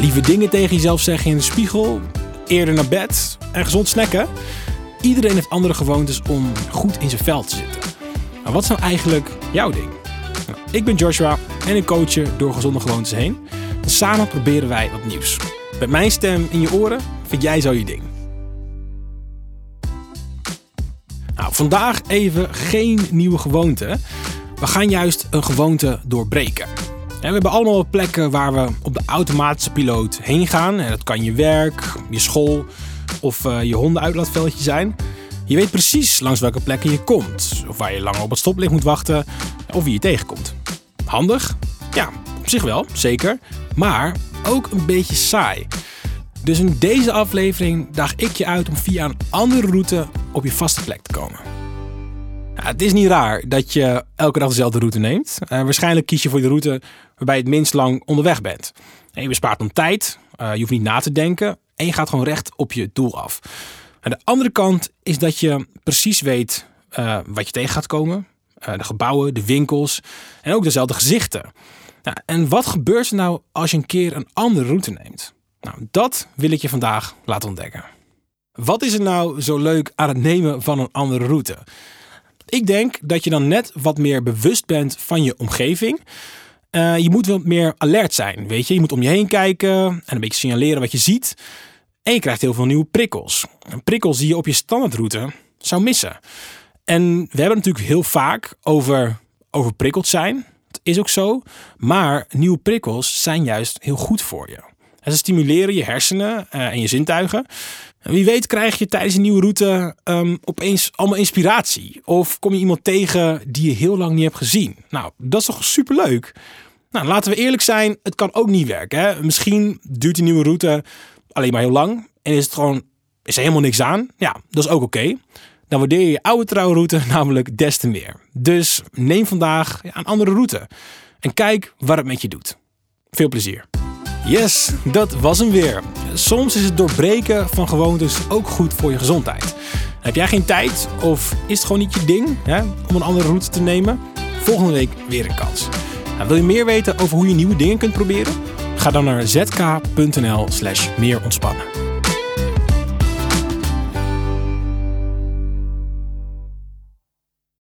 lieve dingen tegen jezelf zeggen in de spiegel, eerder naar bed en gezond snacken. Iedereen heeft andere gewoontes om goed in zijn vel te zitten. Maar wat is nou eigenlijk jouw ding? Nou, ik ben Joshua en ik coach je door gezonde gewoontes heen. En samen proberen wij wat nieuws. Met mijn stem in je oren vind jij zo je ding. Nou, vandaag even geen nieuwe gewoonte. We gaan juist een gewoonte doorbreken. En we hebben allemaal plekken waar we op de automatische piloot heen gaan. En dat kan je werk, je school of uh, je hondenuitlaatveldje zijn. Je weet precies langs welke plekken je komt. Of waar je langer op het stoplicht moet wachten. Of wie je tegenkomt. Handig? Ja, op zich wel, zeker. Maar ook een beetje saai. Dus in deze aflevering daag ik je uit om via een andere route op je vaste plek te komen. Het is niet raar dat je elke dag dezelfde route neemt. Uh, waarschijnlijk kies je voor de route waarbij je het minst lang onderweg bent. En je bespaart dan tijd, uh, je hoeft niet na te denken en je gaat gewoon recht op je doel af. Aan de andere kant is dat je precies weet uh, wat je tegen gaat komen. de gebouwen, de winkels en ook dezelfde gezichten. Nou, en wat gebeurt er nou als je een keer een andere route neemt? Nou, dat wil ik je vandaag laten ontdekken. Wat is er nou zo leuk aan het nemen van een andere route? Ik denk dat je dan net wat meer bewust bent van je omgeving. Uh, je moet wat meer alert zijn, weet je. Je moet om je heen kijken en een beetje signaleren wat je ziet. En je krijgt heel veel nieuwe prikkels. Prikkels die je op je standaardroute zou missen. En we hebben natuurlijk heel vaak over overprikkeld zijn. Dat is ook zo. Maar nieuwe prikkels zijn juist heel goed voor je. Ze stimuleren je hersenen uh, en je zintuigen. En wie weet krijg je tijdens een nieuwe route um, opeens allemaal inspiratie. Of kom je iemand tegen die je heel lang niet hebt gezien. Nou, dat is toch superleuk? Nou, laten we eerlijk zijn, het kan ook niet werken. Hè? Misschien duurt die nieuwe route alleen maar heel lang. En is het gewoon, is er helemaal niks aan. Ja, dat is ook oké. Dan waardeer je je oude trouwroute namelijk des te meer. Dus neem vandaag een andere route. En kijk wat het met je doet. Veel plezier. Yes, dat was hem weer. Soms is het doorbreken van gewoontes ook goed voor je gezondheid. Heb jij geen tijd of is het gewoon niet je ding hè, om een andere route te nemen? Volgende week weer een kans. Nou, wil je meer weten over hoe je nieuwe dingen kunt proberen? Ga dan naar zk.nl slash meer ontspannen.